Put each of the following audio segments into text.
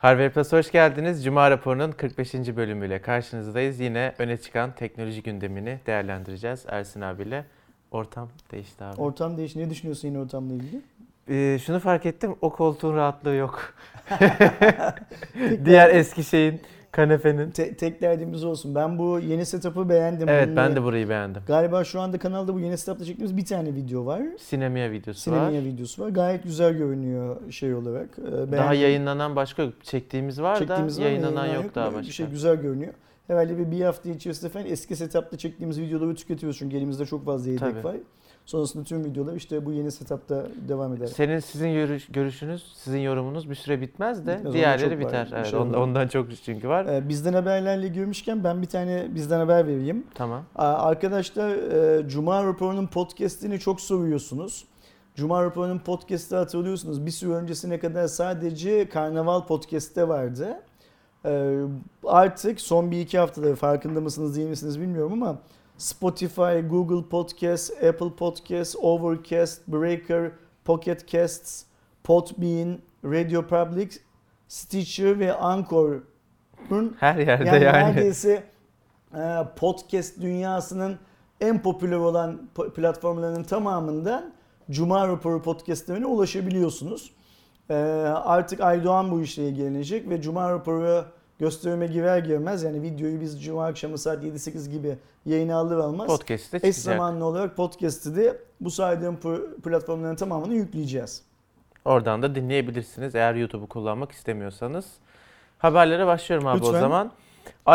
Harvard Plus hoş geldiniz. Cuma raporunun 45. bölümüyle karşınızdayız. Yine öne çıkan teknoloji gündemini değerlendireceğiz Ersin abiyle. Ortam değişti abi. Ortam değişti. Ne düşünüyorsun yine ortamla ilgili? Ee, şunu fark ettim, o koltuğun rahatlığı yok. Diğer eski şeyin, kanefenin. Te- tek derdimiz olsun. Ben bu yeni setup'ı beğendim. Evet, Bununla- ben de burayı beğendim. Galiba şu anda kanalda bu yeni setup'ta çektiğimiz bir tane video var. Sinemia videosu var. Sinemia videosu var. Gayet güzel görünüyor şey olarak. Ee, Daha beğendim. yayınlanan başka yok. Çektiğimiz var Çektiğimiz da var, yayınlanan yok daha Böyle başka. Bir şey güzel görünüyor. Herhalde bir, bir hafta içerisinde falan eski setup'ta çektiğimiz videoları tüketiyoruz. Çünkü elimizde çok fazla yedek Tabii. var. Sonrasında tüm videolar işte bu yeni setup'ta devam eder. Senin sizin görüş, görüşünüz, sizin yorumunuz bir süre bitmez de Bitmez, diğerleri çok var. biter. Evet, ondan, ondan çok çünkü var. Ee, bizden haberlerle görmüşken ben bir tane bizden haber vereyim. Tamam. Aa, Arkadaşlar e, Cuma raporunun podcast'ini çok soruyorsunuz. Cuma raporunun podcast'ı hatırlıyorsunuz. Bir süre öncesine kadar sadece Karnaval podcast'te vardı. Ee, Artık son bir iki haftada farkında mısınız değil misiniz bilmiyorum ama Spotify, Google Podcast, Apple Podcast, Overcast, Breaker, Pocket Casts, Podbean, Radio Public, Stitcher ve Anchor'un Her yerde yani, yani. neredeyse e, podcast dünyasının en popüler olan platformlarının tamamından Cuma Raporu podcastlerine ulaşabiliyorsunuz. E, Artık Aydoğan bu işle ilgilenecek ve Cuma Raporu gösterime girer girmez yani videoyu biz Cuma akşamı saat 7-8 gibi yayına alır almaz Podcast'te eş çıkacak. zamanlı olarak podcast'ı da bu saydığım platformların tamamını yükleyeceğiz. Oradan da dinleyebilirsiniz eğer YouTube'u kullanmak istemiyorsanız. Haberlere başlıyorum abi o Lütfen. zaman.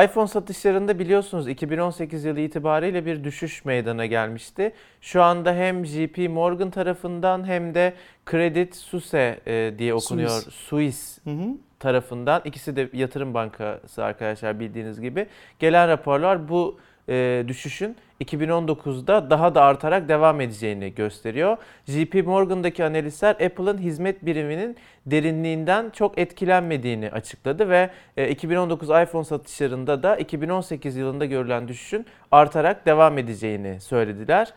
iPhone satışlarında biliyorsunuz 2018 yılı itibariyle bir düşüş meydana gelmişti. Şu anda hem JP Morgan tarafından hem de Credit Suisse e, diye okunuyor. Suisse. Suisse Hı hı. Tarafından ikisi de yatırım bankası arkadaşlar bildiğiniz gibi gelen raporlar bu e, düşüşün 2019'da daha da artarak devam edeceğini gösteriyor. JP Morgan'daki analistler Apple'ın hizmet biriminin derinliğinden çok etkilenmediğini açıkladı ve e, 2019 iPhone satışlarında da 2018 yılında görülen düşüşün artarak devam edeceğini söylediler.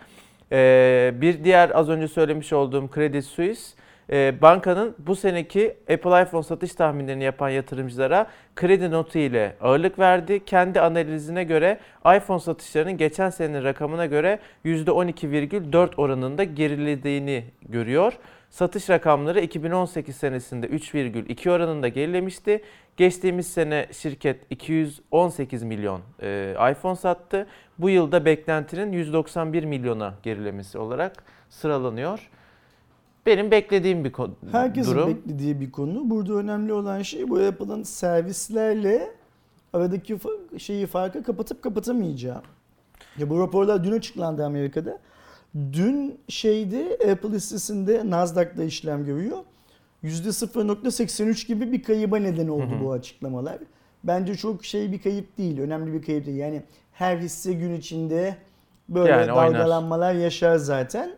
E, bir diğer az önce söylemiş olduğum Credit Suisse e, bankanın bu seneki Apple iPhone satış tahminlerini yapan yatırımcılara kredi notu ile ağırlık verdi. Kendi analizine göre iPhone satışlarının geçen senenin rakamına göre %12,4 oranında gerilediğini görüyor. Satış rakamları 2018 senesinde 3,2 oranında gerilemişti. Geçtiğimiz sene şirket 218 milyon e, iPhone sattı. Bu yılda beklentinin 191 milyona gerilemesi olarak sıralanıyor. Benim beklediğim bir ko- Herkesin durum. beklediği bir konu. Burada önemli olan şey bu Apple'ın servislerle aradaki şeyi farkı kapatıp kapatamayacağı. Ya bu raporlar dün açıklandı Amerika'da. Dün şeyde Apple listesinde Nasdaq'da işlem görüyor. %0.83 gibi bir kayıba neden oldu bu açıklamalar. Bence çok şey bir kayıp değil, önemli bir kayıp değil. Yani her hisse gün içinde böyle Yani oynar. dalgalanmalar yaşar zaten.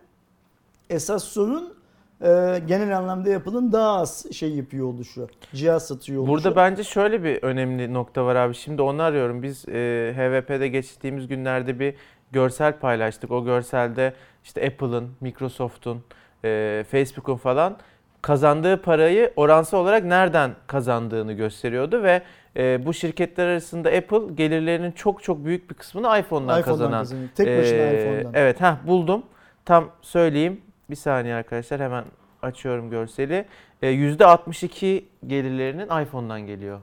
Esas sorun e, genel anlamda Apple'ın daha az şey yapıyor oluşu. Cihaz satıyor oluşu. Burada bence şöyle bir önemli nokta var abi. Şimdi onu arıyorum. Biz e, HVP'de geçtiğimiz günlerde bir görsel paylaştık. O görselde işte Apple'ın, Microsoft'un, e, Facebook'un falan kazandığı parayı oransal olarak nereden kazandığını gösteriyordu ve e, bu şirketler arasında Apple gelirlerinin çok çok büyük bir kısmını iPhone'dan, iPhone'dan kazanan. kazanıyor. Tek başına Ee, iPhone'dan. Evet, ha buldum. Tam söyleyeyim. Bir saniye arkadaşlar hemen açıyorum görseli. Ee, %62 gelirlerinin iPhone'dan geliyor.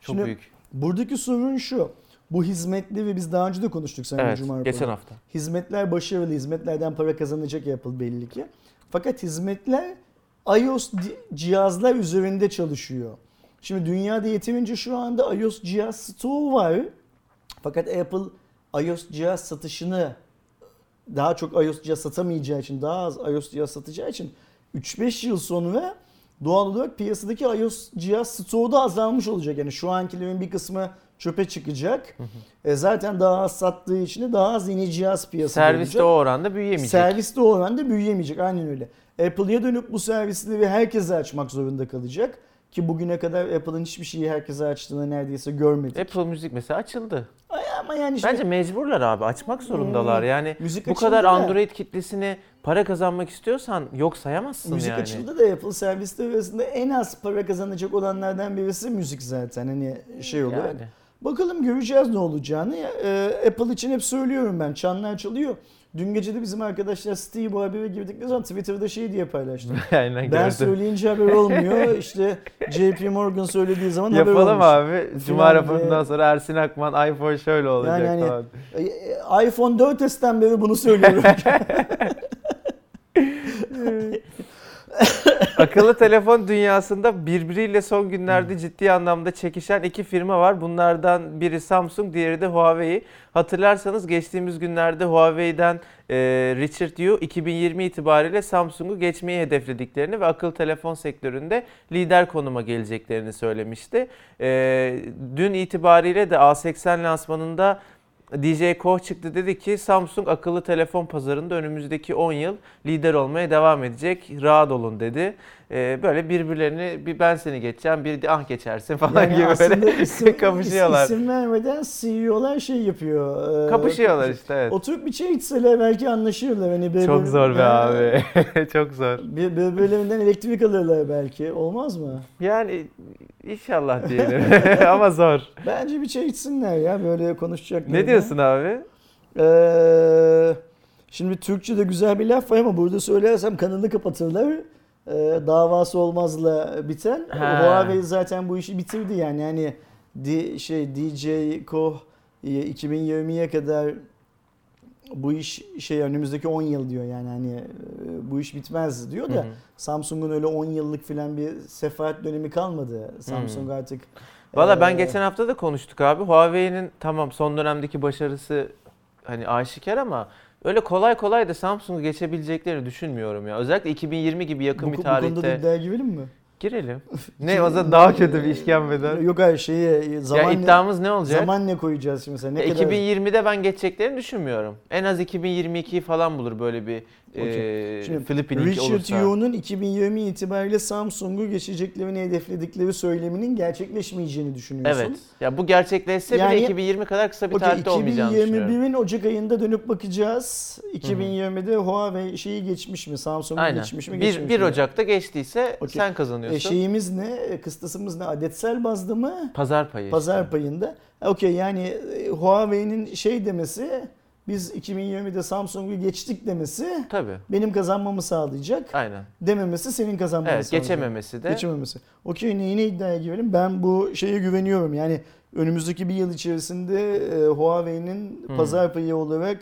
Çok Şimdi büyük. Buradaki sorun şu. Bu hizmetli ve biz daha önce de konuştuk seninle Evet, Cuma geçen hafta. Hizmetler başarılı, hizmetlerden para kazanacak Apple belli ki. Fakat hizmetler iOS cihazlar üzerinde çalışıyor. Şimdi dünyada yeterince şu anda iOS cihaz stoğu var. Fakat Apple iOS cihaz satışını daha çok iOS cihaz satamayacağı için, daha az iOS cihaz satacağı için 3-5 yıl sonra doğal olarak piyasadaki iOS cihaz stoğu da azalmış olacak. Yani şu ankilerin bir kısmı çöpe çıkacak. E zaten daha az sattığı için de daha az yeni cihaz piyasada Serviste olacak. o oranda büyüyemeyecek. Serviste o oranda büyüyemeyecek. Aynen öyle. Apple'ya dönüp bu servisleri herkese açmak zorunda kalacak. Ki bugüne kadar Apple'ın hiçbir şeyi herkese açtığını neredeyse görmedik. Apple Müzik mesela açıldı. Ama yani şimdi Bence mecburlar abi. Açmak zorundalar. Yani müzik bu kadar da- Android kitlesini para kazanmak istiyorsan yok sayamazsın Müzik yani. açıldı da Apple servisleri arasında en az para kazanacak olanlardan birisi müzik zaten. Hani şey olarak. Yani. Bakalım göreceğiz ne olacağını. Ee, Apple için hep söylüyorum ben. Çanlar çalıyor. Dün gece de bizim arkadaşlar Steve bu habere girdikleri zaman Twitter'da şey diye paylaştım. Aynen ben gördüm. söyleyince haber olmuyor. İşte JP Morgan söylediği zaman haber Yapalım olmuş. abi. Cuma raporundan sonra Ersin Akman iPhone şöyle olacak Yani hani- falan. E, iPhone 4S'ten beri bunu söylüyorum. Akıllı telefon dünyasında birbiriyle son günlerde ciddi anlamda çekişen iki firma var. Bunlardan biri Samsung, diğeri de Huawei. Hatırlarsanız geçtiğimiz günlerde Huawei'den e, Richard Yu 2020 itibariyle Samsung'u geçmeyi hedeflediklerini ve akıllı telefon sektöründe lider konuma geleceklerini söylemişti. E, dün itibariyle de A80 lansmanında DJ Koch çıktı dedi ki Samsung akıllı telefon pazarında önümüzdeki 10 yıl lider olmaya devam edecek. Rahat olun dedi. Ee, böyle birbirlerini bir ben seni geçeceğim bir ah geçersin falan Yani gibi böyle isim, kapışıyorlar. isim vermeden CEO'lar şey yapıyor. e, Kapışıyorlar işte evet. Oturup bir çay içseler belki anlaşıyorlar. Hani birbir- Çok zor be abi. Çok zor. bir- Birbirlerinden elektrik alırlar belki. Olmaz mı? Yani inşallah diyelim ama zor. Bence bir çay içsinler ya böyle konuşacaklar. Ne diyorsun abi? Ee, şimdi Türkçe'de güzel bir laf var ama burada söylersem kanalı kapatırlar. Ee, davası olmazla biten. Ha. Huawei zaten bu işi bitirdi yani. Yani di, şey DJ Koh e, 2020'ye kadar bu iş şey önümüzdeki 10 yıl diyor yani hani e, bu iş bitmez diyor da. Samsung'un öyle 10 yıllık filan bir sefaret dönemi kalmadı. Samsung artık Valla ben e, geçen hafta da konuştuk abi. Huawei'nin tamam son dönemdeki başarısı hani aşikar ama öyle kolay kolay da Samsung'u geçebileceklerini düşünmüyorum ya. Özellikle 2020 gibi yakın bu, bir bu konuda da tarihte. iddiaya girelim mi? Girelim. Ne o zaman daha kötü bir işkembeden. Yok hayır şeyi zaman Ya ne, iddiamız ne olacak? zaman ne koyacağız şimdi mesela ne Ya kadar 2020'de ben geçeceklerini düşünmüyorum. En az 2022'yi falan bulur böyle bir E, Philippine Inc. Richard olursa. Yu'nun 2020 itibariyle Samsung'u geçeceklerini hedefledikleri söyleminin gerçekleşmeyeceğini düşünüyorsun. Evet. Ya bu gerçekleşse Yani- bile 2020 kadar kısa bir Okey tarihte olmayacağını düşünüyorum. 2021'in Ocak ayında dönüp bakacağız. 2020'de Huawei şeyi geçmiş mi? Samsung'u geçmiş mi? 1, geçmemiş 1 mi? Ocak'ta geçtiyse Okey. sen E, kazanıyorsun. şeyimiz ne? E, Kıstasımız ne? Adetsel bazda mı? Pazar payı. Pazar işte. payında. E, Okey yani e, Huawei'nin şey demesi biz 2020'de Samsung'u geçtik demesi Tabii. benim kazanmamı sağlayacak. Aynen. Dememesi senin kazanmanı Evet, sağlayacak. geçememesi de. Geçememesi. Okey neyine iddiaya girelim? Ben bu şeye güveniyorum. Yani önümüzdeki bir yıl içerisinde e, Huawei'nin Hmm. pazar payı olarak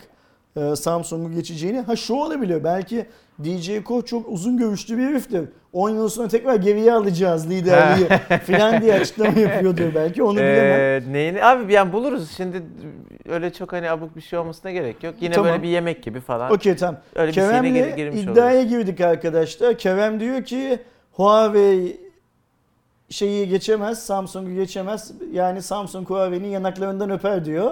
e, Samsung'u geçeceğini. Ha şu olabiliyor. Belki DJ Koch çok uzun görüşlü bir heriftir. 10 yıl sonra tekrar geriye alacağız liderliği falan diye açıklama yapıyordur belki. Onu bilemem. Ee, neyini? Abi yani buluruz. Şimdi öyle çok hani abuk bir şey olmasına gerek yok. Yine Tamam. böyle bir yemek gibi falan. Okey tamam. Öyle bir Kerem'le gir- girmiş iddiaya oluruz. girdik arkadaşlar. Kerem diyor ki Huawei şeyi geçemez, Samsung'u geçemez. Yani Samsung Huawei'nin yanaklarından öper diyor.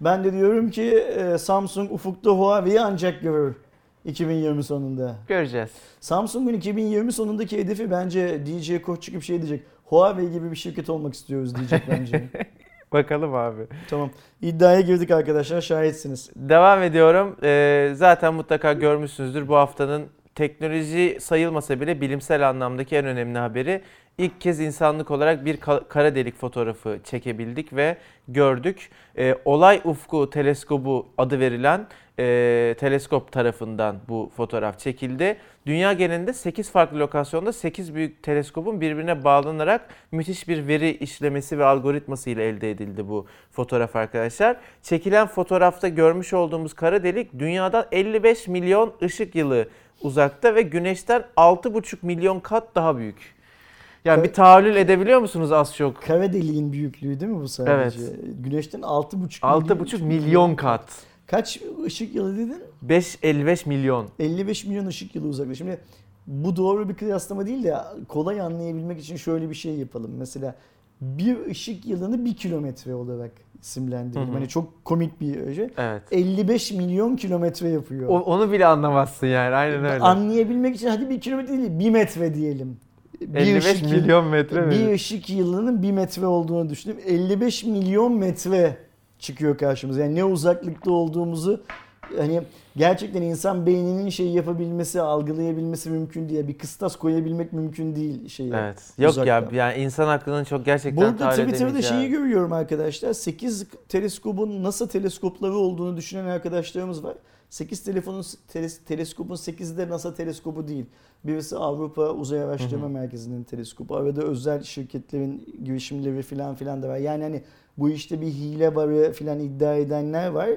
Ben de diyorum ki e, Samsung ufukta Huawei'yi ancak görür 2020 sonunda. Göreceğiz. Samsung'un 2020 sonundaki hedefi bence DJ Koch çıkıp şey diyecek. Huawei gibi bir şirket olmak istiyoruz diyecek bence. Bakalım abi. tamam. İddiaya girdik arkadaşlar şahitsiniz. Devam ediyorum. Ee, zaten mutlaka görmüşsünüzdür bu haftanın teknoloji sayılmasa bile bilimsel anlamdaki en önemli haberi. İlk kez insanlık olarak bir ka- kara delik fotoğrafı çekebildik ve gördük. Ee, Olay Ufku Teleskobu adı verilen e, teleskop tarafından bu fotoğraf çekildi. Dünya genelinde 8 farklı lokasyonda 8 büyük teleskopun birbirine bağlanarak müthiş bir veri işlemesi ve algoritması ile elde edildi bu fotoğraf arkadaşlar. Çekilen fotoğrafta görmüş olduğumuz kara delik dünyadan 55 milyon ışık yılı uzakta ve güneşten 6,5 milyon kat daha büyük. Yani bir tahayyül edebiliyor musunuz az çok? Kara deliğin büyüklüğü değil mi bu sadece? Evet. Güneşten 6,5 6,5 milyon kat. Kaç ışık yılı dedin? 5 55 milyon. 55 milyon ışık yılı uzaklığı. Şimdi bu doğru bir kıyaslama değil de kolay anlayabilmek için şöyle bir şey yapalım. Mesela bir ışık yılını bir kilometre olarak hı. Hani çok komik bir şey. Evet. 55 milyon kilometre yapıyor. O- onu bile anlamazsın yani aynen öyle. Anlayabilmek için hadi bir kilometre değil bir metre diyelim. Bir 55 ışık yılı- milyon metre mi? Bir ışık yılının bir metre olduğunu düşünüp 55 milyon metre çıkıyor karşımıza. Yani ne uzaklıkta olduğumuzu hani gerçekten insan beyninin şey yapabilmesi, algılayabilmesi mümkün değil. Bir kıstas koyabilmek mümkün değil şeyi. Evet. Yok uzakta. ya yani insan aklının çok gerçekten Burada Twitter'da şeyi görüyorum arkadaşlar. 8 teleskobun NASA teleskopları olduğunu düşünen arkadaşlarımız var. 8 telefonun teles- teleskopun 8'i de NASA teleskobu değil. Birisi Avrupa Uzay Araştırma Merkezi'nin teleskobu. Arada özel şirketlerin girişimleri falan filan da var. Yani hani bu işte bir hile var filan iddia edenler var.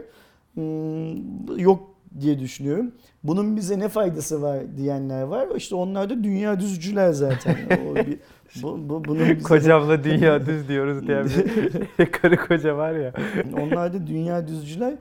Hmm, yok diye düşünüyorum. Bunun bize ne faydası var diyenler var. İşte onlar da dünya düzcüler zaten. O bir, bu, bu, bunun bize- Kocamla dünya düz diyoruz diye bir karı koca var ya. Onlar da dünya düzcüler.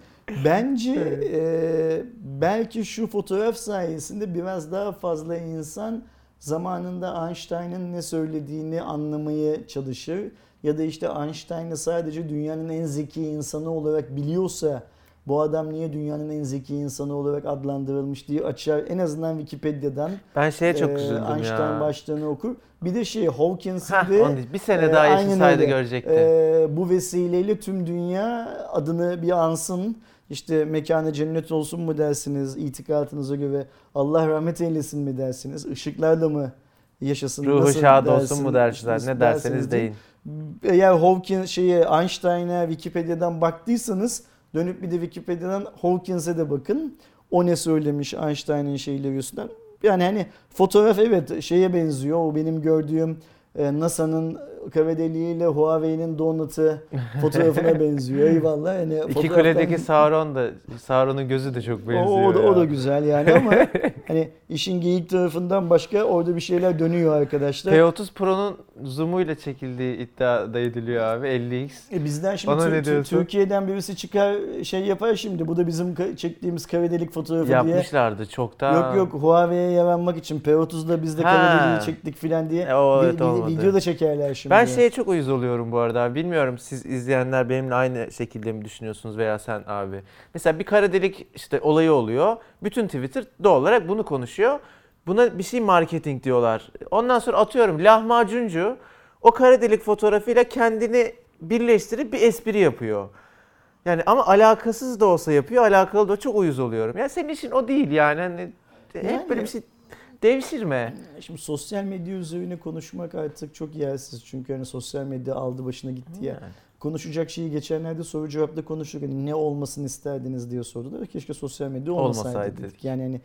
Bence e, belki şu fotoğraf sayesinde biraz daha fazla insan zamanında Einstein'ın ne söylediğini anlamaya çalışır. Ya da işte Einstein'ı sadece dünyanın en zeki insanı olarak biliyorsa bu adam niye dünyanın en zeki insanı olarak adlandırılmış diye açar. En azından Wikipedia'dan Ben şeye çok e, üzüldüm Einstein ya. başlığını okur. Bir de şey Hawkins'in de bir sene e, daha yaşasaydı görecekti. Ee, bu vesileyle tüm dünya adını bir ansın. İşte mekanı cennet olsun mu dersiniz itikadınıza göre Allah rahmet eylesin mi dersiniz ışıklarla mı yaşasın Ruhu nasıl şad olsun dersin- mu dersiniz nasıl ne derseniz deyin. Eğer Hawkins şeye Einstein'a Wikipedia'dan baktıysanız dönüp bir de Wikipedia'dan Hawkins'e de bakın. O ne söylemiş Einstein'ın şeyleri üstünden. Yani hani fotoğraf evet şeye benziyor. O benim gördüğüm e, NASA'nın kara deliğiyle Huawei'nin donut'ı fotoğrafına benziyor. Eyvallah. Yani İki fotoğraftan- kuledeki Sauron da Sauron'un gözü de çok o, benziyor. o, da, o da güzel yani ama hani işin geyik tarafından başka orada bir şeyler dönüyor arkadaşlar. P30 Pro'nun zoom'uyla çekildiği iddia da ediliyor abi 50x. E bizden şimdi Bana Tür- Tür-? Türkiye'den birisi çıkar şey yapar şimdi. Bu da bizim çektiğimiz kara delik fotoğrafı diye. Yapmışlardı çoktan. Yok yok Huawei'ye yaranmak için P30'da biz de Ha. kara deliği çektik filan diye E, o evet vi- olmadı. video da çekerler şimdi. Ben şeye çok uyuz oluyorum bu arada. Bilmiyorum siz izleyenler benimle aynı şekilde mi düşünüyorsunuz veya sen abi. Mesela bir kara delik işte olayı oluyor. Bütün Twitter doğal olarak bunu konuşuyor. Buna bir şey marketing diyorlar. Ondan sonra atıyorum lahmacuncu o kara delik fotoğrafıyla kendini birleştirip bir espri yapıyor. Yani ama alakasız da olsa yapıyor, alakalı da çok uyuz oluyorum. Ya senin işin o değil yani. Hani Yani- hep böyle bir şey devşirme. Şimdi sosyal medya üzerine konuşmak artık çok yersiz. Çünkü hani sosyal medya aldı başına gitti ya. Yani. Konuşacak şeyi geçenlerde soru cevapta konuştuk. Hani ne olmasını isterdiniz diye sordular. Keşke sosyal medya olmasaydı, Olmasaydı. dedik. Yani hani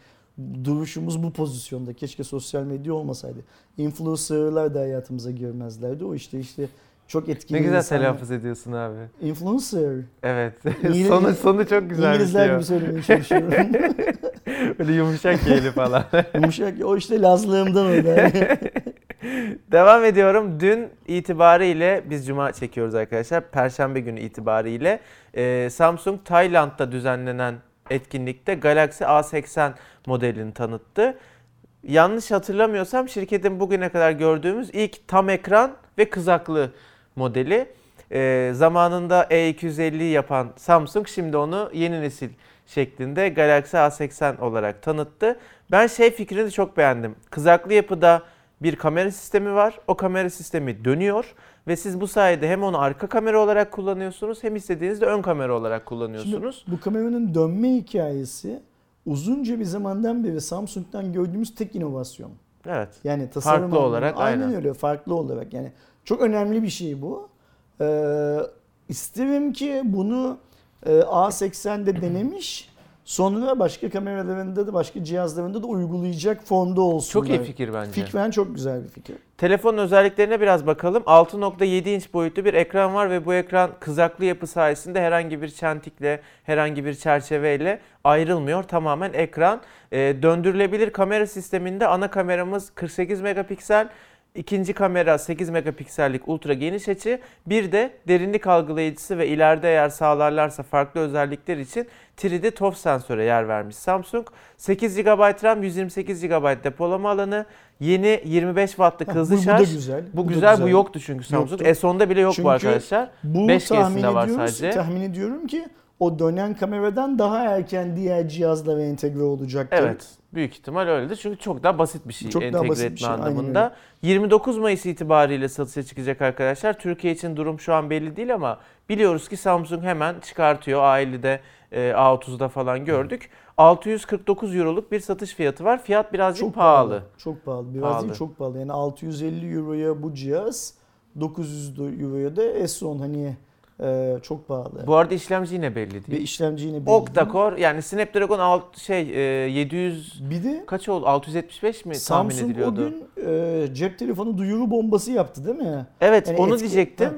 duruşumuz bu pozisyonda. Keşke sosyal medya olmasaydı. Influencer'lar da hayatımıza girmezlerdi. O işte işte çok etkili Ne güzel insanlar- telaffuz ediyorsun abi. Influencer. Evet. İngiliz- sonu sonu çok güzel İngilizler bitiyor. gibi söylemeye çalışıyorum. Böyle yumuşak yeli falan. Yumuşak. O işte Lazlığımdan o da. Devam ediyorum. Dün itibariyle biz cuma çekiyoruz arkadaşlar. Perşembe günü itibariyle e, Samsung Tayland'da düzenlenen etkinlikte Galaxy A80 modelini tanıttı. Yanlış hatırlamıyorsam şirketin bugüne kadar gördüğümüz ilk tam ekran ve kızaklı modeli. E, zamanında E250'yi yapan Samsung şimdi onu yeni nesil şeklinde Galaxy A80 olarak tanıttı. Ben şey fikrini çok beğendim. Kızaklı yapıda bir kamera sistemi var. O kamera sistemi dönüyor ve siz bu sayede hem onu arka kamera olarak kullanıyorsunuz hem istediğinizde ön kamera olarak kullanıyorsunuz. Şimdi bu kameranın dönme hikayesi uzunca bir zamandan beri Samsung'dan gördüğümüz tek inovasyon. Evet. Yani tasarım Farklı olarak, aynen, aynen. öyle farklı olarak yani çok önemli bir şey bu. Ee, isterim ki bunu e, A80'de denemiş sonra başka kameralarında da başka cihazlarında da uygulayacak formda olsunlar. Çok iyi fikir bence. Fikren çok güzel bir fikir. Telefonun özelliklerine biraz bakalım. 6.7 inç boyutlu bir ekran var ve bu ekran kızaklı yapı sayesinde herhangi bir çentikle, herhangi bir çerçeveyle ayrılmıyor. Tamamen ekran. Ee, döndürülebilir kamera sisteminde ana kameramız 48 megapiksel. İkinci kamera 8 megapiksellik ultra geniş açı. Bir de derinlik algılayıcısı ve ileride eğer sağlarlarsa farklı özellikler için 3D ToF sensöre yer vermiş Samsung. 8 GB RAM, 128 GB depolama alanı, yeni 25 wattlık Ha, hızlı bu, bu da şarj. güzel. Bu, da güzel, bu yoktu çünkü Samsung. Yoktu. S10'da bile yok Çünkü bu arkadaşlar. Bu 5G'sinde tahmin var sadece. tahmin ediyorum ki o dönen kameradan daha erken diğer cihazlara entegre olacaktır. Evet. Büyük ihtimal öyledir. Çünkü çok daha basit bir şey Çok entegre basit etme şey, anlamında. 29 Mayıs itibariyle satışa çıkacak arkadaşlar. Türkiye için durum şu an belli değil ama biliyoruz ki Samsung hemen çıkartıyor. A50'de e, A30'da falan gördük. 649 euroluk bir satış fiyatı var. Fiyat birazcık Çok pahalı. pahalı. Çok pahalı. Biraz Pahalı. değil çok pahalı. Yani 650 euroya bu cihaz, 900 euroya da S10 hani e, çok pahalı. Bu arada işlemci yine belli Ve değil. işlemci yine belli. Octa-core yani Snapdragon alt, şey e, 700 Bir de kaç oldu? 675 mi tahmin Samsung o ediliyordu? gün e, cep telefonu duyuru bombası yaptı değil mi? Evet Yani onu etki- diyecektim. Ha.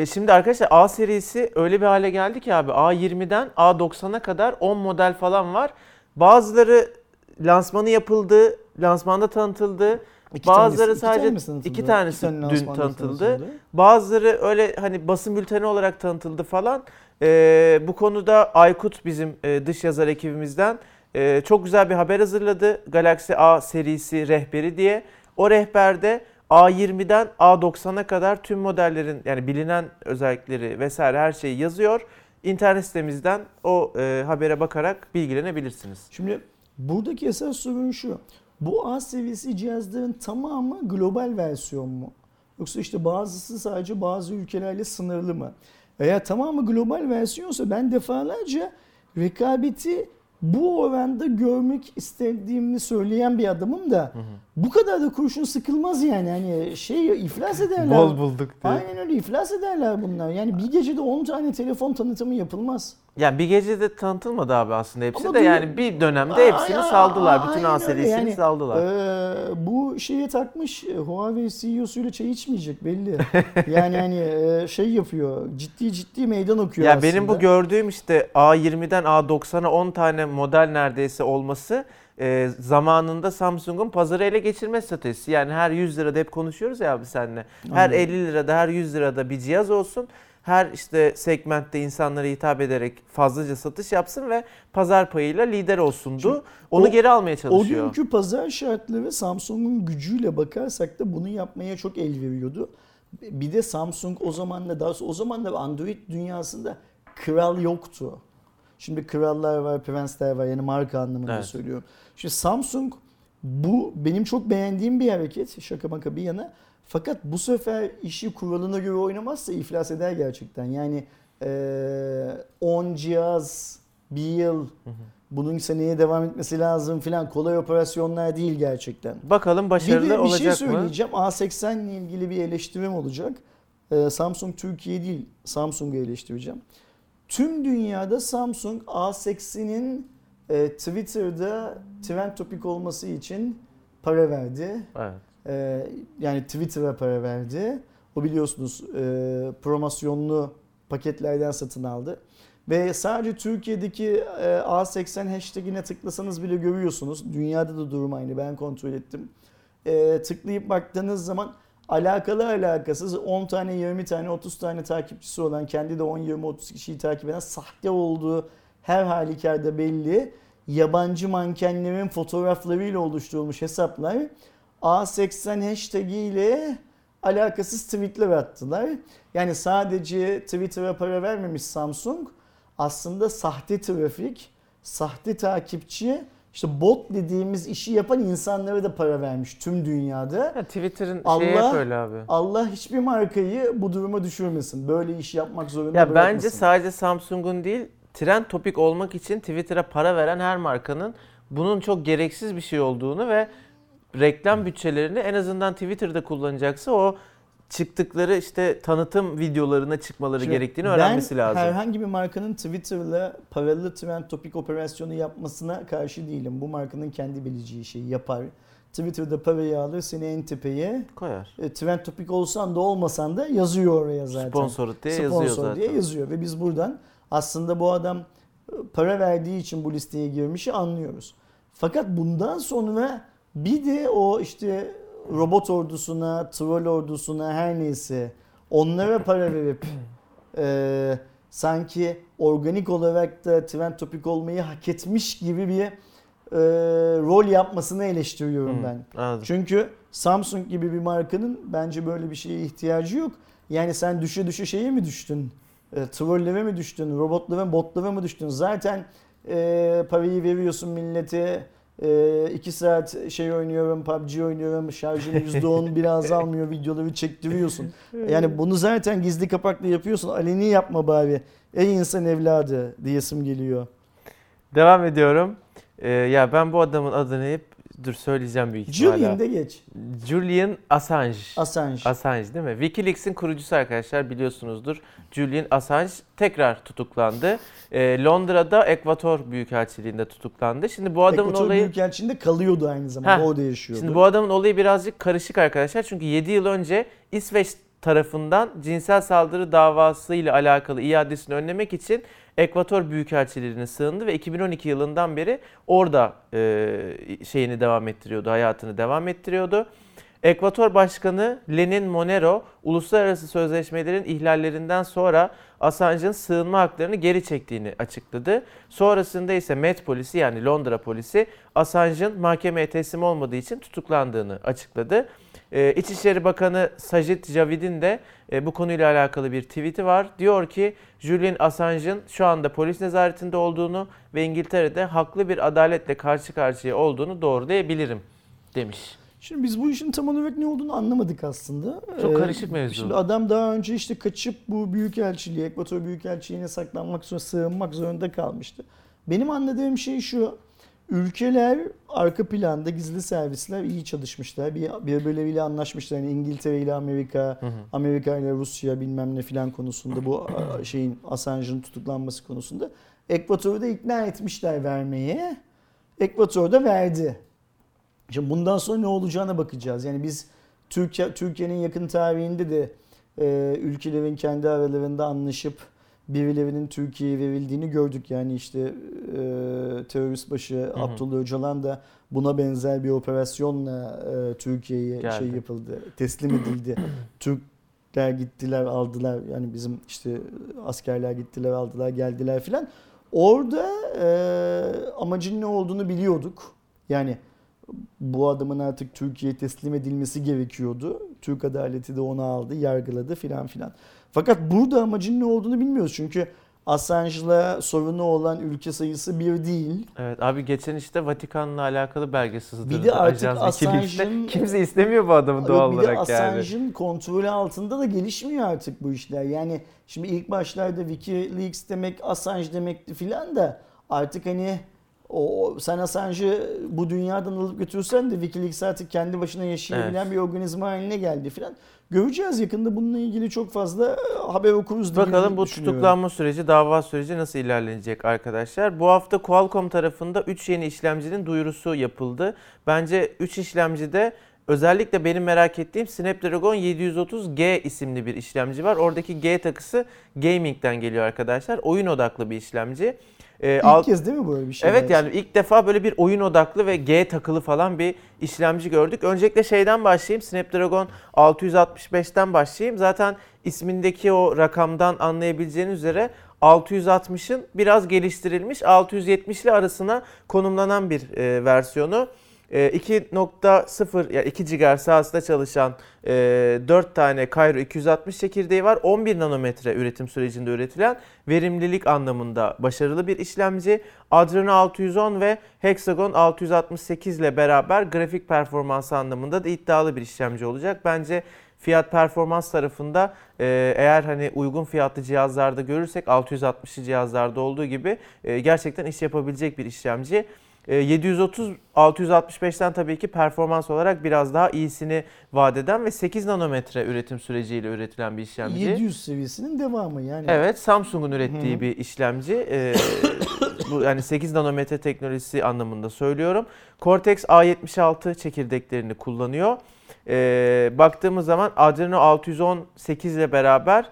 E, şimdi arkadaşlar A serisi öyle bir hale geldi ki abi A20'den A90'a kadar 10 model falan var. Bazıları lansmanı yapıldı, lansmanda tanıtıldı. İki Bazıları tanesi- iki sadece- tane mi tanıtıldı? iki tanesi tane dün tanıtıldı. Bazıları öyle hani basın bülteni olarak tanıtıldı falan. E, bu konuda Aykut bizim e, dış yazar ekibimizden e, çok güzel bir haber hazırladı. Galaxy A serisi rehberi diye. O rehberde A20'den A90'a kadar tüm modellerin yani bilinen özellikleri vesaire her şeyi yazıyor. İnternet sitemizden o e, habere bakarak bilgilenebilirsiniz. Şimdi buradaki esas sorun şu. Bu A seviyesi cihazların tamamı global versiyon mu? Yoksa işte bazısı sadece bazı ülkelerle sınırlı mı? Eğer tamamı global versiyonsa ben defalarca rekabeti bu oranda görmek istediğimi söyleyen bir adamım da bu kadar da kurşun sıkılmaz yani. Hani şey iflas ederler. bulduk Aynen öyle iflas ederler bunlar. Yani bir gecede 10 tane telefon tanıtımı yapılmaz. Yani bir gecede tanıtılmadı abi aslında hepsi Ama de bir- yani bir dönemde hepsini Ay- saldılar. ay- Bütün aynen A serisini Yani, saldılar. Ee, bu şeye takmış e, Huawei CEO'suyla çay içmeyecek belli. yani hani e, şey yapıyor ciddi ciddi meydan okuyor Ya aslında. benim bu gördüğüm işte A20'den A90'a 10 tane model neredeyse olması e, zamanında Samsung'un pazarı ele geçirme stratejisi. Yani her 100 lirada hep konuşuyoruz ya abi seninle. Her Aynen. 50 lirada her 100 lirada bir cihaz olsun. Her işte segmentte insanlara hitap ederek fazlaca satış yapsın ve pazar payıyla lider olsundu. Şimdi Onu o- geri almaya O çalışıyor. günkü pazar şartları Samsung'un gücüyle bakarsak da bunu yapmaya çok el veriyordu. Bir de Samsung o zaman da daha o zaman da Android dünyasında kral yoktu. Şimdi krallar var, prensler var yani marka anlamında Evet. söylüyorum. Şimdi Samsung bu benim çok beğendiğim bir hareket şaka maka bir yana. Fakat bu sefer işi kuralına göre oynamazsa iflas eder gerçekten. Yani eee 10 cihaz, bir yıl bunun seneye devam etmesi lazım filan kolay operasyonlar değil gerçekten. Bakalım Bir başarılı de bir olacak şey mı? söyleyeceğim. A80 ile ilgili bir eleştirim olacak. Ee, Samsung Türkiye değil, Samsung'u eleştireceğim. Tüm dünyada Samsung A80'in e, Twitter'da trend topik olması için para verdi. Evet. Ee, yani Twitter'a para verdi. O biliyorsunuz e, promosyonlu paketlerden satın aldı. Ve sadece Türkiye'deki e, A80 hashtagine tıklasanız bile görüyorsunuz. Dünyada da durum aynı ben kontrol ettim. E, tıklayıp baktığınız zaman alakalı alakasız 10 tane 20 tane 30 tane takipçisi olan kendi de 10 20 30 kişiyi takip eden sahte olduğu her halükarda belli. Yabancı mankenlerin fotoğraflarıyla oluşturulmuş hesaplar A80 hashtag ile alakasız tweetler attılar. Yani sadece Twitter'a para vermemiş Samsung aslında sahte trafik, sahte takipçi, işte bot dediğimiz işi yapan insanlara da para vermiş tüm dünyada. Ya Twitter'ın şeyi Allah- hep öyle abi. Allah hiçbir markayı bu duruma düşürmesin. Böyle iş yapmak zorunda Ya bırakmasın. bence sadece Samsung'un değil, trend topik olmak için Twitter'a para veren her markanın bunun çok gereksiz bir şey olduğunu ve reklam bütçelerini en azından Twitter'da kullanacaksa o çıktıkları işte tanıtım videolarına çıkmaları Şimdi gerektiğini öğrenmesi ben lazım. herhangi bir markanın Twitter'la paralı trend topik operasyonu yapmasına karşı değilim. Bu markanın kendi bileceği şeyi yapar. Twitter'da parayı alır seni en tepeye. Koyar. E, trend topik olsan da olmasan da yazıyor oraya zaten. Sponsoru diye Sponsor yazıyor zaten. diye yazıyor ve biz buradan aslında bu adam e, para verdiği için bu listeye girmişi anlıyoruz. Fakat bundan sonra bir de o işte robot ordusuna, troll ordusuna her neyse onlara para verip e, sanki organik olarak da trend topik olmayı hak etmiş gibi bir e, rol yapmasını eleştiriyorum Hı, ben. Anladım. Çünkü Samsung gibi bir markanın bence böyle bir şeye ihtiyacı yok. Yani sen düşe düşe şeye mi düştün? E, trollere mi düştün? Robotlara, botlara mı düştün? Zaten e, parayı veriyorsun millete. 2 saat şey oynuyorum, PUBG oynuyorum, şarjım %10 bile azalmıyor, videoları çektiriyorsun. Yani bunu zaten gizli kapaklı yapıyorsun. Aleni yapma bari. Ey insan evladı diyesim geliyor. Devam ediyorum. Ee, ya ben bu adamın adını hep dur söyleyeceğim büyük ihtimalle. Julian de geç. Julian Assange. Assange. Assange değil mi? Wikileaks'in kurucusu arkadaşlar biliyorsunuzdur. Julian Assange tekrar tutuklandı. Ee, Londra'da Ekvator Büyükelçiliğinde tutuklandı. Şimdi bu adamın Ekvator olayı... Büyükelçiliğinde kalıyordu aynı zamanda. Heh. Orada yaşıyordu. Şimdi bu adamın olayı birazcık karışık arkadaşlar. Çünkü 7 yıl önce İsveç tarafından cinsel saldırı davası ile alakalı iadesini önlemek için Ekvator Büyükelçiliğine sığındı ve 2012 yılından beri orada e, şeyini devam ettiriyordu, hayatını devam ettiriyordu. Ekvator Başkanı Lenin Monero uluslararası sözleşmelerin ihlallerinden sonra Assange'ın sığınma haklarını geri çektiğini açıkladı. Sonrasında ise Met polisi yani Londra polisi Assange'ın mahkemeye teslim olmadığı için tutuklandığını açıkladı. Ee, İçişleri Bakanı Sajid Javid'in de e, bu konuyla alakalı bir tweet'i var. Diyor ki Julian Assange'ın şu anda polis nezaretinde olduğunu ve İngiltere'de haklı bir adaletle karşı karşıya olduğunu doğrulayabilirim demiş. Şimdi biz bu işin tam olarak ne olduğunu anlamadık aslında. Çok Ee, karışık mevzu. Şimdi adam daha önce işte kaçıp bu büyükelçiliğe, Ekvator Büyükelçiliğine saklanmak sonra sığınmak zorunda kalmıştı. Benim anladığım şey şu. Ülkeler arka planda gizli servisler iyi çalışmışlar. Bir, birbirleriyle anlaşmışlar. Yani İngiltere ile Amerika, Hı hı. Amerika ile Rusya bilmem ne filan konusunda bu şeyin Assange'ın tutuklanması konusunda. Ekvator'u da ikna etmişler vermeye. Ekvator da verdi. Şimdi bundan sonra ne olacağına bakacağız. Yani biz Türkiye Türkiye'nin yakın tarihinde de e, ülkelerin kendi aralarında anlaşıp birilerinin Türkiye'ye verildiğini gördük. Yani işte e, terörist başı hı. Abdullah Öcalan da buna benzer bir operasyonla e, Türkiye'ye şey yapıldı, teslim edildi. Türkler gittiler aldılar yani bizim işte askerler gittiler aldılar geldiler filan. Orada e, amacın ne olduğunu biliyorduk. Yani bu adamın artık Türkiye'ye teslim edilmesi gerekiyordu. Türk adaleti de onu aldı, yargıladı filan filan. Fakat burada amacın ne olduğunu bilmiyoruz. Çünkü Assange'la sorunu olan ülke sayısı bir değil. Evet abi geçen işte Vatikan'la alakalı belge sızdı. Bir de artık Ajans. Assange'ın- Kimse istemiyor bu adamı doğal bir de olarak yani. Assange'ın kontrolü altında da gelişmiyor artık bu işler. Yani şimdi ilk başlarda Wikileaks demek Assange demekti filan da artık hani o sen Assange'ı bu dünyadan alıp götürsen de Wikileaks artık kendi başına yaşayabilen Evet. bir organizma haline geldi filan. Göreceğiz yakında bununla ilgili çok fazla e, haber okuruz diye Bakalım bu tutuklanma süreci, dava süreci nasıl ilerlenecek arkadaşlar. Bu hafta Qualcomm tarafında 3 yeni işlemcinin duyurusu yapıldı. Bence 3 işlemcide özellikle benim merak ettiğim Snapdragon 730G isimli bir işlemci var. Oradaki G takısı gaming'den geliyor arkadaşlar. Oyun odaklı bir işlemci. Ee, İlk alt- kez değil mi böyle bir şey? Evet yani ilk defa böyle bir oyun odaklı ve G takılı falan bir işlemci gördük. Öncelikle şeyden başlayayım. Snapdragon 665'ten başlayayım. Zaten ismindeki o rakamdan anlayabileceğiniz üzere 660'ın biraz geliştirilmiş 670 ile arasına konumlanan bir e, versiyonu. E, 2.0 yani 2 GHz sahasında çalışan e, 4 tane Cairo 260 çekirdeği var. 11 nanometre üretim sürecinde üretilen verimlilik anlamında başarılı bir işlemci. Adreno 610 ve Hexagon 668 ile beraber grafik performansı anlamında da iddialı bir işlemci olacak. Bence fiyat performans tarafında e, eğer hani uygun fiyatlı cihazlarda görürsek 660'lı cihazlarda olduğu gibi e, gerçekten iş yapabilecek bir işlemci. E, 730 665'ten tabii ki performans olarak biraz daha iyisini vaat eden ve 8 nanometre üretim süreciyle üretilen bir işlemci. 700 seviyesinin devamı yani. Evet, Samsung'un ürettiği Hı. bir işlemci. Ee, bu yani 8 nanometre teknolojisi anlamında söylüyorum. Cortex A76 çekirdeklerini kullanıyor. Ee, baktığımız zaman Adreno 618 ile beraber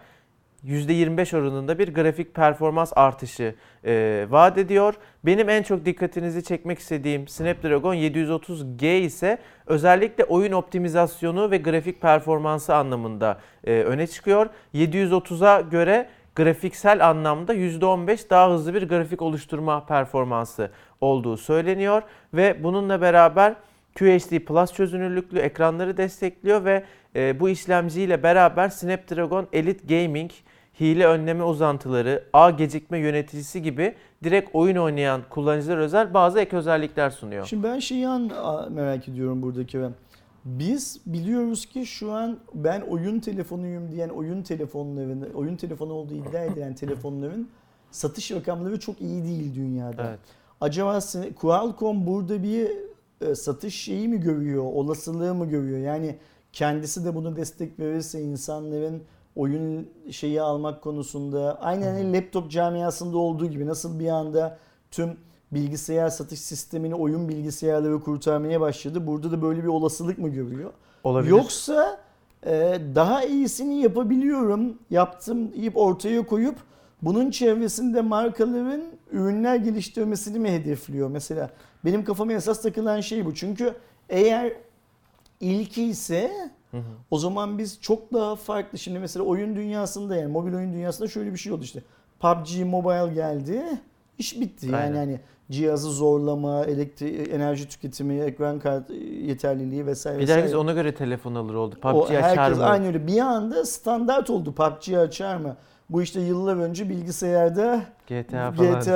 %25 oranında bir grafik performans artışı e, vaat ediyor. Benim en çok dikkatinizi çekmek istediğim Snapdragon 730G ise özellikle oyun optimizasyonu ve grafik performansı anlamında e, öne çıkıyor. 730'a göre grafiksel anlamda %15 daha hızlı bir grafik oluşturma performansı olduğu söyleniyor ve bununla beraber QHD Plus çözünürlüklü ekranları destekliyor ve e, bu işlemciyle beraber Snapdragon Elite Gaming hile önleme uzantıları, ağ gecikme yöneticisi gibi direkt oyun oynayan kullanıcılar özel bazı ek özellikler sunuyor. Şimdi ben şeyi merak ediyorum buradaki ben. Biz biliyoruz ki şu an ben oyun telefonuyum diyen oyun telefonlarını, oyun telefonu olduğu iddia edilen telefonların satış rakamları çok iyi değil dünyada. Evet. Acaba Qualcomm burada bir e, satış şeyi mi görüyor, olasılığı mı görüyor? Yani kendisi de bunu destek verirse insanların oyun şeyi almak konusunda aynen hani laptop camiasında olduğu gibi nasıl bir anda tüm bilgisayar satış sistemini oyun bilgisayarları kurtarmaya başladı. Burada da böyle bir olasılık mı görüyor? Olabilir. Yoksa e, daha iyisini yapabiliyorum, yaptım deyip ortaya koyup bunun çevresinde markaların ürünler geliştirmesini mi hedefliyor? Mesela benim kafama esas takılan şey bu. Çünkü eğer ilki ise Hı hı. o zaman biz çok daha farklı. Şimdi mesela oyun dünyasında yani mobil oyun dünyasında şöyle bir şey oldu işte. PUBG Mobile geldi. iş bitti. Yani Aynen. hani cihazı zorlama, elektrik, enerji tüketimi, ekran kart yeterliliği vesaire Bir de herkes ona göre telefon alır oldu. O PUBG açar herkes mı? aynı öyle. Bir anda standart oldu. PUBG açar mı? Bu işte yıllar önce bilgisayarda GTA falan GTA işte.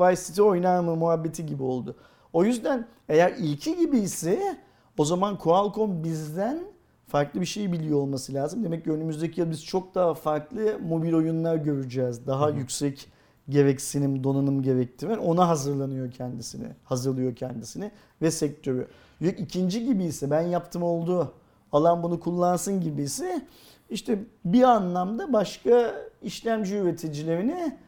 Vice City oynar mı muhabbeti gibi oldu. O yüzden eğer ilki gibi ise o zaman Qualcomm bizden farklı bir şey biliyor olması lazım. Demek ki önümüzdeki yıl biz çok daha farklı mobil oyunlar göreceğiz. Daha Hı hı. yüksek gereksinim, donanım gerektiren ona hazırlanıyor kendisini. Hazırlıyor kendisini ve sektörü. Yok ikinci gibi ise ben yaptım oldu. Alan bunu kullansın gibi ise işte bir anlamda başka işlemci üreticilerine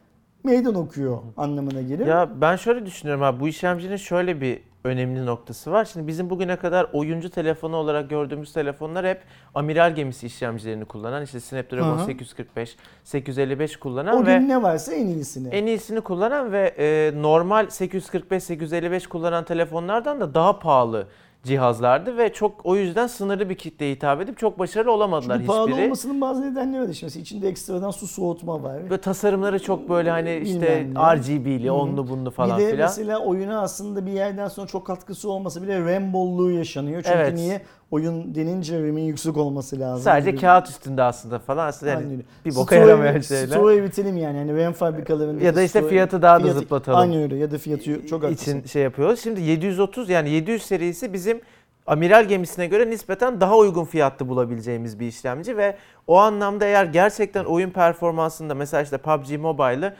meydan okuyor anlamına gelir. Ya ben şöyle düşünüyorum abi bu işlemcinin şöyle bir önemli noktası var. Şimdi bizim bugüne kadar oyuncu telefonu olarak gördüğümüz telefonlar hep amiral gemisi işlemcilerini kullanan işte Snapdragon hı. 845, 855 kullanan o ve gün ne varsa en iyisini. en iyisini kullanan ve e, normal 845, 855 kullanan telefonlardan da daha pahalı cihazlardı ve çok o yüzden sınırlı bir kitleye hitap edip çok başarılı olamadılar Çünkü pahalı hiçbiri. olmasının bazı nedenleri var. Şimdi içinde ekstradan su soğutma var. Ve tasarımları çok böyle hani işte. RGB'li, onlu bunlu falan bir de filan. mesela oyuna aslında bir yerden sonra çok katkısı olmasa bile RAM bolluğu yaşanıyor. Çünkü Evet. niye? Oyun denince RAM'in yüksek olması lazım. Sadece Gibi. kağıt üstünde aslında falan aslında yani öyle. bir boka Store'u- yaramayan şeyler. Store'u bitelim yani. yani RAM fabrikalarında. Ya da işte fiyatı daha da fiyatı- zıplatalım. Aynen öyle ya da fiyatı çok haklısın. için şey yapıyoruz. Şimdi 730 yani 700 serisi bizim amiral gemisine göre nispeten daha uygun fiyatlı bulabileceğimiz bir işlemci ve o anlamda eğer gerçekten oyun performansında mesela işte PUBG Mobile'ı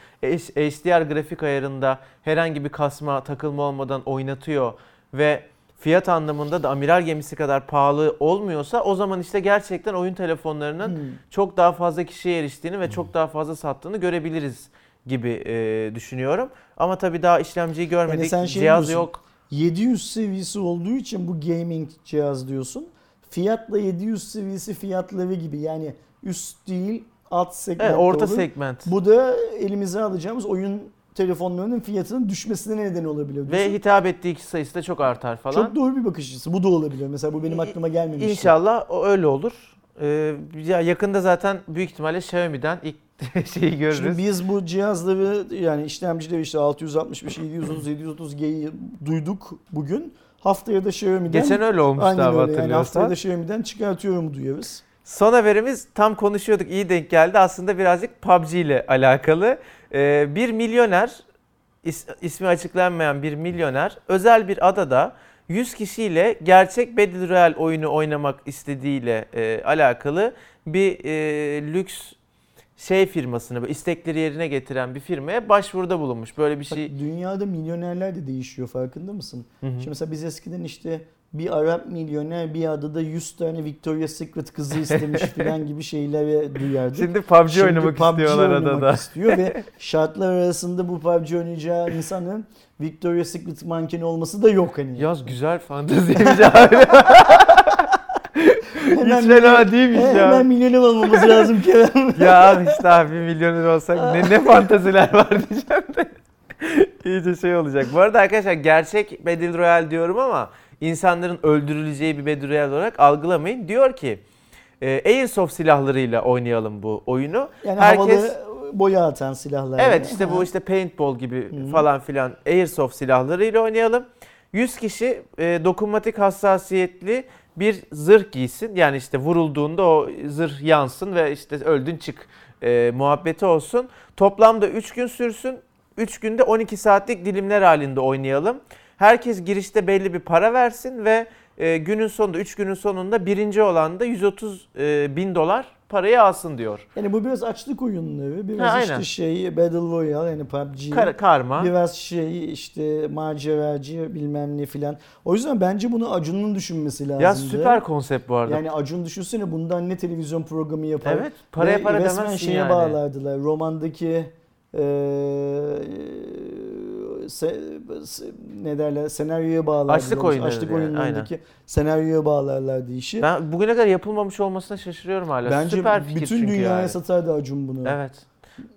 HDR grafik ayarında herhangi bir kasma takılma olmadan oynatıyor ve fiyat anlamında da amiral gemisi kadar pahalı olmuyorsa o zaman işte gerçekten oyun telefonlarının Hmm. çok daha fazla kişiye eriştiğini ve çok daha fazla sattığını görebiliriz gibi e, düşünüyorum. Ama tabii daha işlemciyi görmedik. sen şey Cihaz diyorsun, yok. 700 seviyesi olduğu için bu gaming cihaz diyorsun. Fiyatla 700 seviyesi fiyatları gibi yani üst değil alt segment Evet, orta olur. segment. Bu da elimize alacağımız oyun telefonlarının fiyatının düşmesine neden olabilir. Ve hitap ettiği kişi sayısı da çok artar falan. Çok doğru bir bakış açısı. Bu da olabilir. Mesela bu benim aklıma gelmemişti. İnşallah o öyle olur. Ee, ya yakında zaten büyük ihtimalle Xiaomi'den ilk şeyi görürüz. Şimdi biz bu cihazları yani işlemcileri işte 665, 730, 730G'yi duyduk bugün. Haftaya da Xiaomi'den Geçen öyle Aynen abi öyle yani haftaya da Xiaomi'den çıkartıyorum duyuyoruz. Son haberimiz tam konuşuyorduk iyi denk geldi. Aslında birazcık PUBG ile alakalı. Ee, bir milyoner, is- ismi açıklanmayan bir milyoner özel bir adada 100 kişiyle gerçek Battle Royale oyunu oynamak istediğiyle e, alakalı bir e, lüks şey firmasını, istekleri yerine getiren bir firmaya başvuruda bulunmuş. Böyle bir Bak, şey. dünyada milyonerler de değişiyor farkında mısın? Hı hı. Şimdi mesela biz eskiden işte bir Arap milyoner bir adada 100 tane Victoria's Secret kızı istemiş falan gibi şeyler duyardık. Şimdi PUBG Şimdi oynamak PUBG istiyorlar oynamak adada. istiyor ve şartlar arasında bu PUBG oynayacağı insanın Victoria's Secret mankeni olması da yok hani. Yaz güzel fanteziymiş abi. Hemen Hiç fena değilmiş He, ya. Hemen milyoner olmamız lazım Kerem. ya abi işte abi bir milyoner olsak ne, ne fantaziler var diyeceğim de. İyice şey olacak. Bu arada arkadaşlar gerçek Battle Royale diyorum ama insanların öldürüleceği bir Battle olarak algılamayın. Diyor ki e, Airsoft silahlarıyla oynayalım bu oyunu. Yani Herkes havalı boya atan silahlar. Evet yani. işte bu işte paintball gibi Hı. falan filan Airsoft silahlarıyla oynayalım. 100 kişi e, dokunmatik hassasiyetli bir zırh giysin. Yani işte vurulduğunda o zırh yansın ve işte öldün çık e, muhabbeti olsun. Toplamda 3 gün sürsün. 3 günde 12 saatlik dilimler halinde oynayalım. Herkes girişte belli bir para versin ve e, günün sonunda 3 günün sonunda birinci olan da 130 e, bin dolar parayı alsın diyor. Yani bu biraz açlık oyunları, biraz Ha, işte aynen. şey Battle Royale yani PUBG. Kar- karma. Biraz şey işte maceracı bilmem ne filan. O yüzden bence bunu Acun'un düşünmesi lazım. Ya süper konsept bu arada. Yani Acun düşünsene bundan ne televizyon programı yapar. evet paraya para demezsin şeye yani. bağlardılar. Romandaki eee se, ne derler senaryoya bağlardılar. Açlık oyunları Açlık yani, oyunlarındaki senaryoya bağlarlardı işi. Ben bugüne kadar yapılmamış olmasına şaşırıyorum hala. Bence Süper fikir bütün dünyaya yani. satardı Acun bunu. Evet.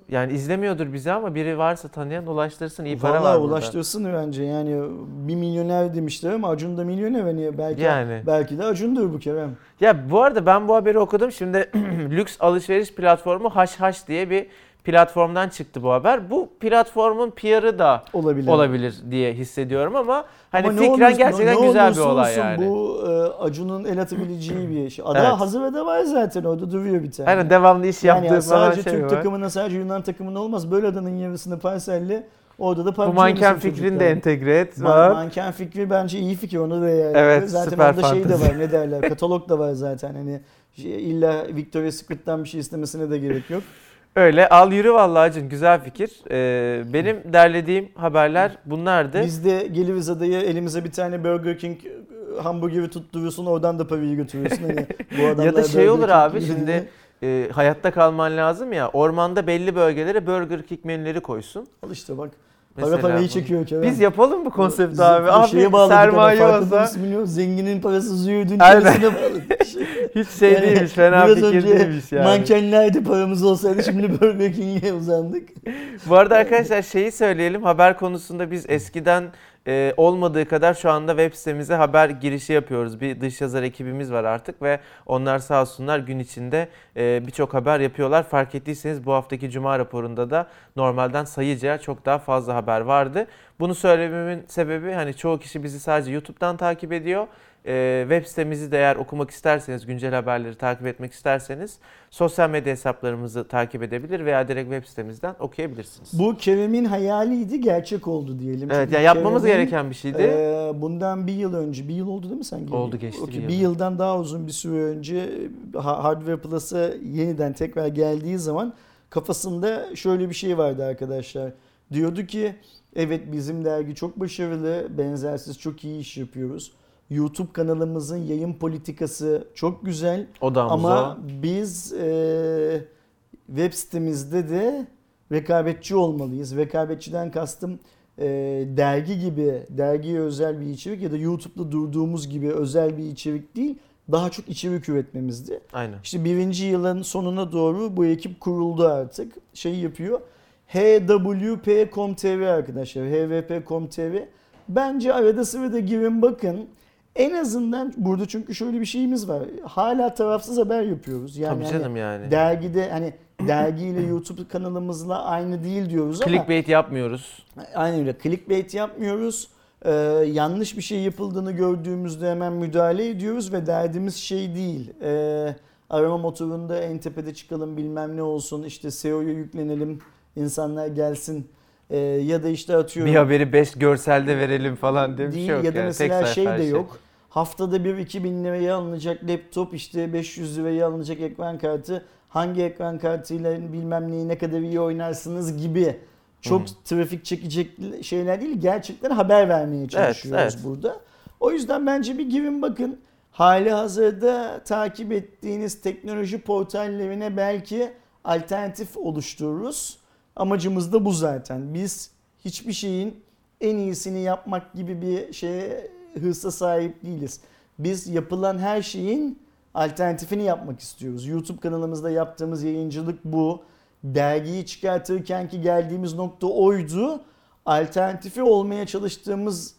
Yani izlemiyordur bizi ama biri varsa tanıyan ulaştırsın. iyi para Vallahi var burada. ulaştırsın bence yani bir milyoner demişler ama Acun da milyoner hani belki Yani. belki de Acun'dur bu Kerem. Ya bu arada ben bu haberi okudum. Şimdi lüks alışveriş platformu Haş diye bir platformdan çıktı bu haber. Bu platformun PR'ı da Olabilir. olabilir diye hissediyorum ama hani Ama fikren olursa- gerçekten ne güzel bir olay olsun yani. Bu e, Acun'un el atabileceği bir şey. Ada Evet. hazır de var zaten orada duruyor bir tane. Aynen devamlı iş yani yaptığı falan sadece şey Türk var. takımına sadece Yunan takımına olmaz. Böyle adanın yarısını parselle orada da Bu PUBG manken oynasın fikrini de entegre et. Man- manken fikri bence iyi fikir onu da yani. Evet, Zaten süper orada şey de var ne derler katalog da var zaten hani şey, illa Victoria's Secret'tan bir şey istemesine de gerek yok. Öyle al yürü vallahi Acun güzel fikir. Ee, benim derlediğim haberler bunlardı. Biz de geliriz adaya elimize bir tane Burger King e, hamburgeri tutturursun oradan da parayı götürürsün. Hani bu adamlar ya da şey olur King abi şimdi e, hayatta kalman lazım ya ormanda belli bölgelere Burger King menüleri koysun. Al işte bak. Para parayı çekiyor Kerem. Biz yapalım bu konsepti abi. bu Abi şeye bağladık sermaye olsa bilmiyorum. Zenginin parası züğürdün parasına bağladık. hiç şey Yani değilmiş fena biraz fikir önce değilmiş yani. Mankenlerdi paramız olsaydı şimdi Burger King'e uzandık. Bu arada arkadaşlar şeyi söyleyelim haber konusunda biz eskiden e, olmadığı kadar şu anda web sitemize haber girişi yapıyoruz. Bir dış yazar ekibimiz var artık ve onlar sağ olsunlar gün içinde e, birçok haber yapıyorlar. Fark ettiyseniz bu haftaki cuma raporunda da normalden sayıca çok daha fazla haber vardı. Bunu söylememin sebebi hani çoğu kişi bizi sadece YouTube'dan takip ediyor. E, web sitemizi de eğer okumak isterseniz, güncel haberleri takip etmek isterseniz sosyal medya hesaplarımızı takip edebilir veya direkt web sitemizden okuyabilirsiniz. Bu Kerem'in hayaliydi gerçek oldu diyelim. Evet Çünkü ya yapmamız Kerem'in, gereken bir şeydi. e, bundan bir yıl önce, bir yıl oldu değil mi sen? Oldu, geçti Okey, bir bir yıl. yıldan daha uzun bir süre önce ha- Hardware Plus'a yeniden tekrar geldiği zaman kafasında şöyle bir şey vardı arkadaşlar. Diyordu ki evet bizim dergi çok başarılı, benzersiz çok iyi iş yapıyoruz. YouTube kanalımızın yayın politikası çok güzel. Odamız Ama biz e, web sitemizde de rekabetçi olmalıyız. Rekabetçiden kastım e, dergi gibi, dergiye özel bir içerik ya da YouTube'da durduğumuz gibi özel bir içerik değil, daha çok içerik üretmemizdi. Aynen. İşte birinci yılın sonuna doğru bu ekip kuruldu artık. Şey yapıyor. HWP.com.tr arkadaşlar. HWP.com.tr. Bence arada sırada girin bakın. En azından burada çünkü şöyle bir şeyimiz var. Hala tarafsız haber yapıyoruz. Yani Tabii hani canım yani. dergide hani dergiyle YouTube kanalımızla aynı değil diyoruz ama Clickbait yapmıyoruz. Aynen öyle. Clickbait yapmıyoruz. Ee, yanlış bir şey yapıldığını gördüğümüzde hemen müdahale ediyoruz ve derdimiz şey değil. Ee, arama motorunda en tepede çıkalım bilmem ne olsun işte SEO'ya yüklenelim insanlar gelsin Ee, ya da işte atıyorum Bir haberi 5 görselde verelim falan diye bir değil şey yok ya da yani. mesela şey de yok. Haftada bir 2000 liraya alınacak laptop işte 500 liraya alınacak ekran kartı hangi ekran kartıyla bilmem neyi ne kadar iyi oynarsınız gibi çok Hı trafik çekecek şeyler değil gerçekten haber vermeye çalışıyoruz evet. burada. O yüzden bence bir girin bakın hali hazırda takip ettiğiniz teknoloji portallerine belki alternatif oluştururuz. Amacımız da bu zaten. Biz hiçbir şeyin en iyisini yapmak gibi bir şeye hırsa sahip değiliz. Biz yapılan her şeyin alternatifini yapmak istiyoruz. YouTube kanalımızda yaptığımız yayıncılık bu. Dergiyi çıkartırken ki geldiğimiz nokta oydu. Alternatifi olmaya çalıştığımız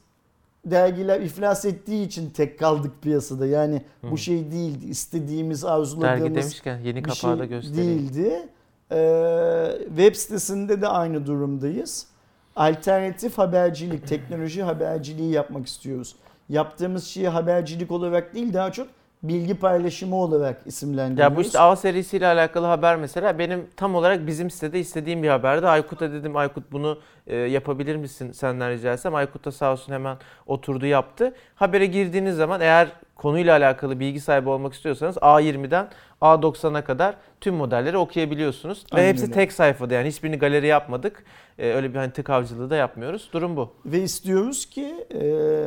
dergiler iflas ettiği için tek kaldık piyasada. Yani Hı. bu şey değildi. İstediğimiz, Dergi arzuladığımız demişken yeni kapağı da şey göstereyim. değildi. Ee, web sitesinde de aynı durumdayız. Alternatif habercilik, teknoloji haberciliği yapmak istiyoruz. Yaptığımız şeyi habercilik olarak değil daha çok bilgi paylaşımı olarak isimlendiriyoruz. Ya bu işte A serisiyle alakalı haber mesela benim tam olarak bizim sitede istediğim bir haberdi. Aykut'a dedim Aykut bunu e, yapabilir misin senden rica etsem. Aykut da sağ olsun hemen oturdu yaptı. Habere girdiğiniz zaman eğer konuyla alakalı bilgi sahibi olmak istiyorsanız A20'den A90'a kadar tüm modelleri okuyabiliyorsunuz. Aynen Ve hepsi öyle. tek sayfada yani hiçbirini galeri yapmadık. E, öyle bir hani tık avcılığı da yapmıyoruz. Durum bu. Ve istiyoruz ki e,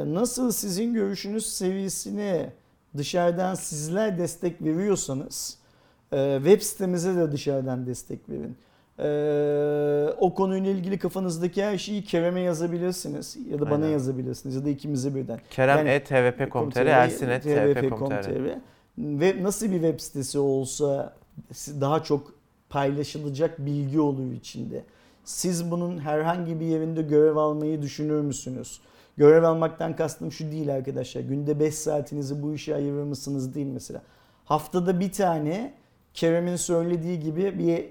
nasıl sizin görüşünüz seviyesine dışarıdan sizler destek veriyorsanız e, web sitemize de dışarıdan destek verin. E, o konuyla ilgili kafanızdaki her şeyi Kerem'e yazabilirsiniz ya da bana Aynen. yazabilirsiniz ya da ikimize birden. Kerem Yani- tvp.com.tr, Ersin ve nasıl bir web sitesi olsa daha çok paylaşılacak bilgi olur içinde. Siz bunun herhangi bir yerinde görev almayı düşünür müsünüz? Görev almaktan kastım şu değil arkadaşlar. Günde 5 saatinizi bu işe ayırır mısınız değil mesela. Haftada bir tane Kerem'in söylediği gibi bir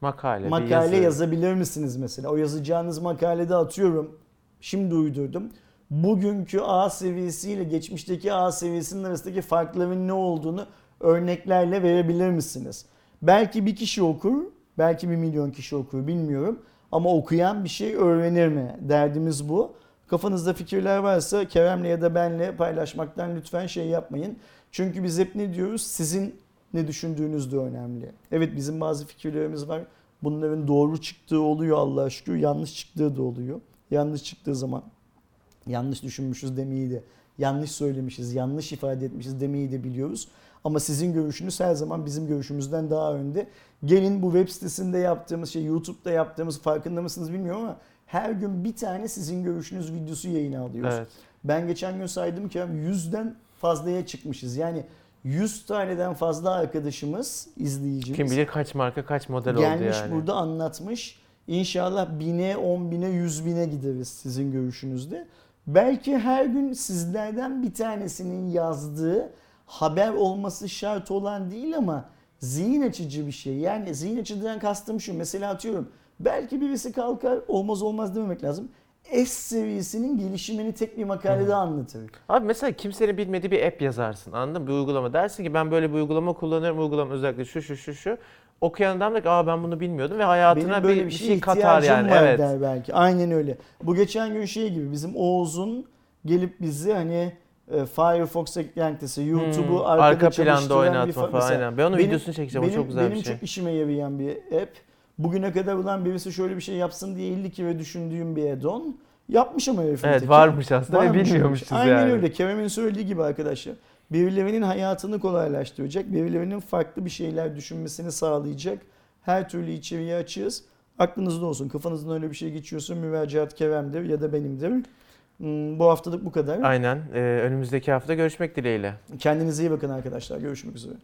Makale, bir makale yazı. yazabilir misiniz mesela? O yazacağınız makalede atıyorum. Şimdi uydurdum. Bugünkü A seviyesiyle geçmişteki A seviyesinin arasındaki farkların ne olduğunu örneklerle verebilir misiniz? Belki bir kişi okur, belki bir milyon kişi okur bilmiyorum. Ama okuyan bir şey öğrenir mi? Derdimiz bu. Kafanızda fikirler varsa Kerem'le ya da benle paylaşmaktan lütfen şey yapmayın. Çünkü biz hep ne diyoruz? Sizin ne düşündüğünüz de önemli. Evet bizim bazı fikirlerimiz var. Bunların doğru çıktığı oluyor Allah'a şükür. Yanlış çıktığı da oluyor. Yanlış çıktığı zaman yanlış düşünmüşüz demeyi de, yanlış söylemişiz, yanlış ifade etmişiz demeyi de biliyoruz. Ama sizin görüşünüz her zaman bizim görüşümüzden daha önde. Gelin bu web sitesinde yaptığımız şey, YouTube'da yaptığımız farkında mısınız bilmiyorum ama her gün bir tane sizin görüşünüz videosu yayına alıyoruz. Evet. Ben geçen gün saydım ki 100'den fazlaya çıkmışız. Yani 100 taneden fazla arkadaşımız, izleyicimiz Kim bilir kaç marka kaç model oldu gelmiş yani. burada anlatmış. İnşallah bine, on bine, yüz bine gideriz sizin görüşünüzde. Belki her gün sizlerden bir tanesinin yazdığı haber olması şart olan değil ama zihin açıcı bir şey. Yani zihin açıcıdan kastım şu. Mesela atıyorum belki birisi kalkar olmaz olmaz dememek lazım. S seviyesinin gelişimini tek bir makalede anlatır. Abi mesela kimsenin bilmediği bir app yazarsın anladın mı? Bir uygulama dersin ki ben böyle bir uygulama kullanıyorum. Uygulama özellikle şu şu şu şu. Okuyan adam der ki aa ben bunu bilmiyordum ve hayatına Benim böyle bir, bir şey katar yani. var Evet. der belki. Aynen öyle. Bu geçen gün şey gibi bizim Oğuz'un gelip bizi hani e, Firefox eklentisi, YouTube'u Hmm, arkada arka planda oynatma bir fa- falan aynen. Ben onun benim- videosunu çekeceğim benim, o çok güzel benim bir şey. çok işime yarayan bir app. Bugüne kadar ulan birisi şöyle bir şey yapsın diye 50 kere düşündüğüm bir add-on. Yapmış ama herifin Evet teki. varmış aslında ve Varmış bilmiyormuşuz. Aynen yani. öyle. Kerem'in söylediği gibi arkadaşlar. Birilerinin hayatını kolaylaştıracak, birilerinin farklı bir şeyler düşünmesini sağlayacak her türlü içeriği açığız. Aklınızda olsun. Kafanızdan öyle bir şey geçiyorsa müracaat Kerem'dir ya da benimdir. Hmm, Bu haftalık bu kadar. Aynen. Ee, önümüzdeki hafta görüşmek dileğiyle. Kendinize iyi bakın arkadaşlar. Görüşmek üzere.